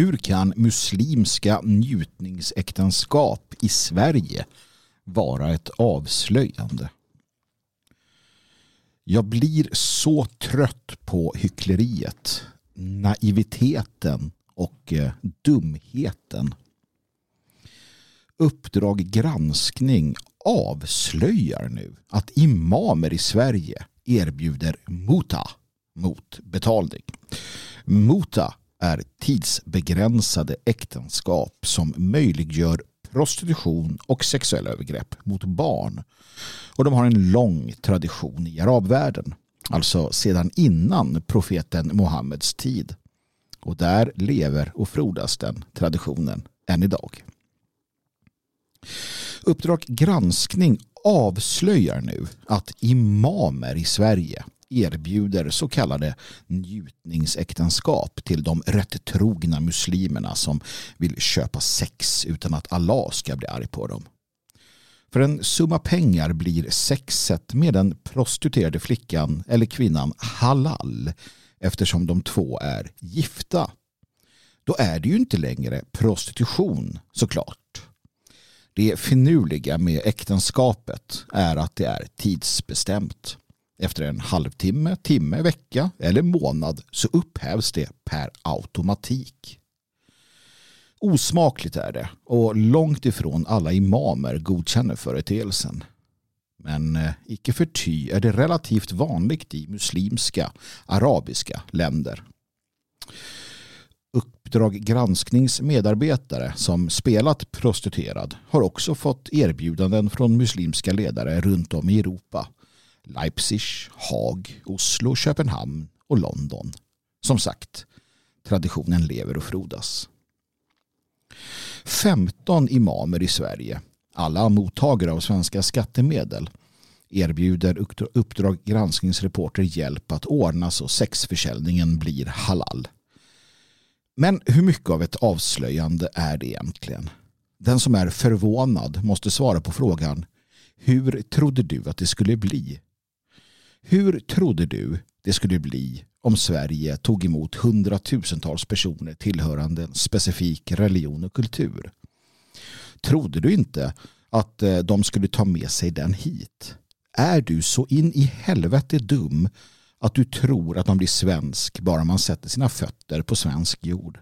Hur kan muslimska njutningsäktenskap i Sverige vara ett avslöjande? Jag blir så trött på hyckleriet, naiviteten och eh, dumheten. Uppdrag granskning avslöjar nu att imamer i Sverige erbjuder muta mot betalning. Muta är tidsbegränsade äktenskap som möjliggör prostitution och sexuella övergrepp mot barn. Och de har en lång tradition i arabvärlden, alltså sedan innan profeten Muhammeds tid. Och där lever och frodas den traditionen än idag. Uppdrag granskning avslöjar nu att imamer i Sverige erbjuder så kallade njutningsäktenskap till de rätt trogna muslimerna som vill köpa sex utan att Allah ska bli arg på dem. För en summa pengar blir sexet med den prostituerade flickan eller kvinnan halal eftersom de två är gifta. Då är det ju inte längre prostitution såklart. Det finurliga med äktenskapet är att det är tidsbestämt. Efter en halvtimme, timme, vecka eller månad så upphävs det per automatik. Osmakligt är det och långt ifrån alla imamer godkänner företeelsen. Men eh, icke förty är det relativt vanligt i muslimska, arabiska länder. Uppdrag gransknings medarbetare som spelat prostituerad har också fått erbjudanden från muslimska ledare runt om i Europa Leipzig, Haag, Oslo, Köpenhamn och London. Som sagt, traditionen lever och frodas. 15 imamer i Sverige, alla mottagare av svenska skattemedel, erbjuder Uppdrag granskningsreporter hjälp att ordna så sexförsäljningen blir halal. Men hur mycket av ett avslöjande är det egentligen? Den som är förvånad måste svara på frågan hur trodde du att det skulle bli? Hur trodde du det skulle bli om Sverige tog emot hundratusentals personer tillhörande en specifik religion och kultur? Trodde du inte att eh, de skulle ta med sig den hit? Är du så in i helvete dum att du tror att man blir svensk bara man sätter sina fötter på svensk jord?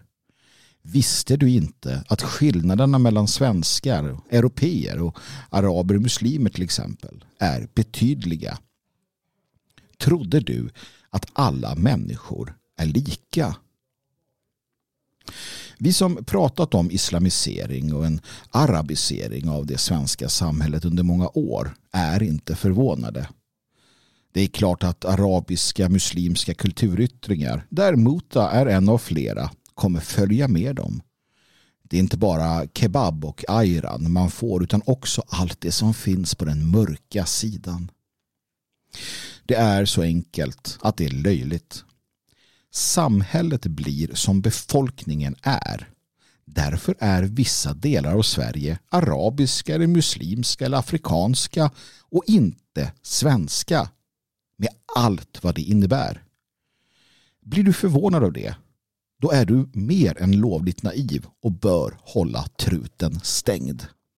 Visste du inte att skillnaderna mellan svenskar, europeer och araber och muslimer till exempel är betydliga? Trodde du att alla människor är lika? Vi som pratat om islamisering och en arabisering av det svenska samhället under många år är inte förvånade. Det är klart att arabiska muslimska kulturyttringar, där muta är en av flera, kommer följa med dem. Det är inte bara kebab och ayran man får utan också allt det som finns på den mörka sidan. Det är så enkelt att det är löjligt. Samhället blir som befolkningen är. Därför är vissa delar av Sverige arabiska eller muslimska eller afrikanska och inte svenska med allt vad det innebär. Blir du förvånad av det då är du mer än lovligt naiv och bör hålla truten stängd.